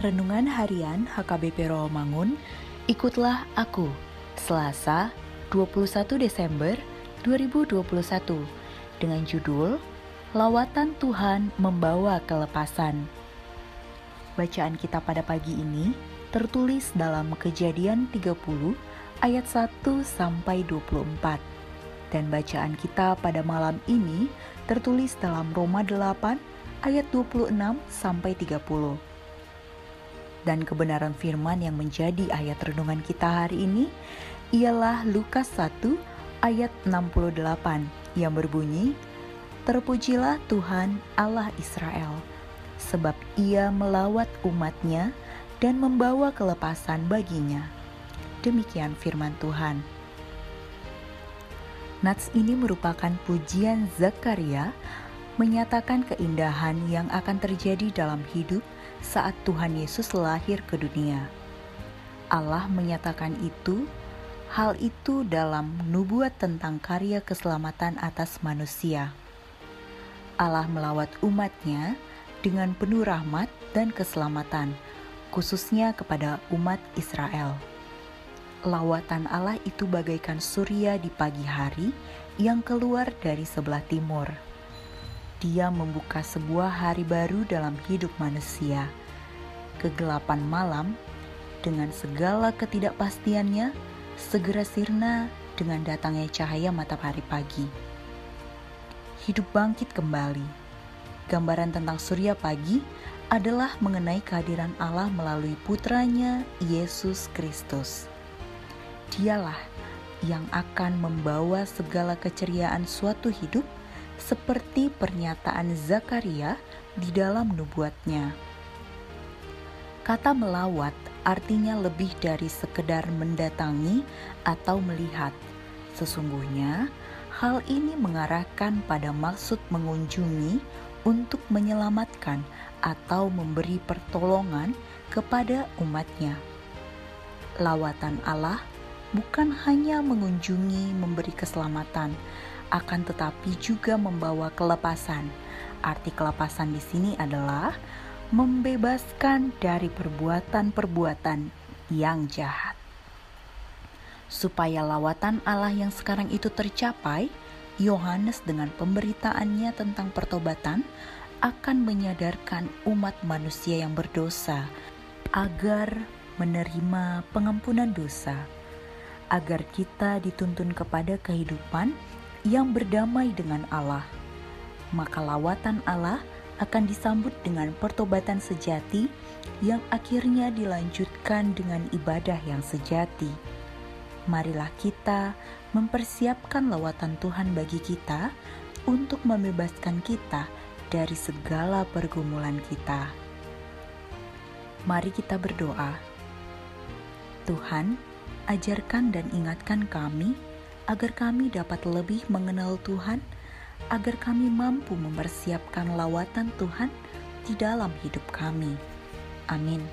Renungan Harian HKBP Rawamangun, ikutlah aku, Selasa 21 Desember 2021, dengan judul Lawatan Tuhan Membawa Kelepasan. Bacaan kita pada pagi ini tertulis dalam Kejadian 30 ayat 1 sampai 24. Dan bacaan kita pada malam ini tertulis dalam Roma 8 ayat 26 sampai 30. Dan kebenaran firman yang menjadi ayat renungan kita hari ini ialah Lukas 1 ayat 68 yang berbunyi, Terpujilah Tuhan Allah Israel, sebab ia melawat umatnya dan membawa kelepasan baginya. Demikian firman Tuhan. Nats ini merupakan pujian Zakaria menyatakan keindahan yang akan terjadi dalam hidup saat Tuhan Yesus lahir ke dunia. Allah menyatakan itu, hal itu dalam nubuat tentang karya keselamatan atas manusia. Allah melawat umatnya dengan penuh rahmat dan keselamatan, khususnya kepada umat Israel. Lawatan Allah itu bagaikan surya di pagi hari yang keluar dari sebelah timur dia membuka sebuah hari baru dalam hidup manusia. Kegelapan malam, dengan segala ketidakpastiannya, segera sirna dengan datangnya cahaya matahari pagi. Hidup bangkit kembali. Gambaran tentang surya pagi adalah mengenai kehadiran Allah melalui putranya Yesus Kristus. Dialah yang akan membawa segala keceriaan suatu hidup seperti pernyataan Zakaria di dalam nubuatnya. Kata melawat artinya lebih dari sekedar mendatangi atau melihat. Sesungguhnya, hal ini mengarahkan pada maksud mengunjungi untuk menyelamatkan atau memberi pertolongan kepada umatnya. Lawatan Allah bukan hanya mengunjungi memberi keselamatan, akan tetapi juga membawa kelepasan. Arti kelepasan di sini adalah membebaskan dari perbuatan-perbuatan yang jahat. Supaya lawatan Allah yang sekarang itu tercapai, Yohanes dengan pemberitaannya tentang pertobatan akan menyadarkan umat manusia yang berdosa agar menerima pengampunan dosa, agar kita dituntun kepada kehidupan yang berdamai dengan Allah, maka lawatan Allah akan disambut dengan pertobatan sejati yang akhirnya dilanjutkan dengan ibadah yang sejati. Marilah kita mempersiapkan lawatan Tuhan bagi kita untuk membebaskan kita dari segala pergumulan kita. Mari kita berdoa. Tuhan, ajarkan dan ingatkan kami agar kami dapat lebih mengenal Tuhan, agar kami mampu mempersiapkan lawatan Tuhan di dalam hidup kami. Amin.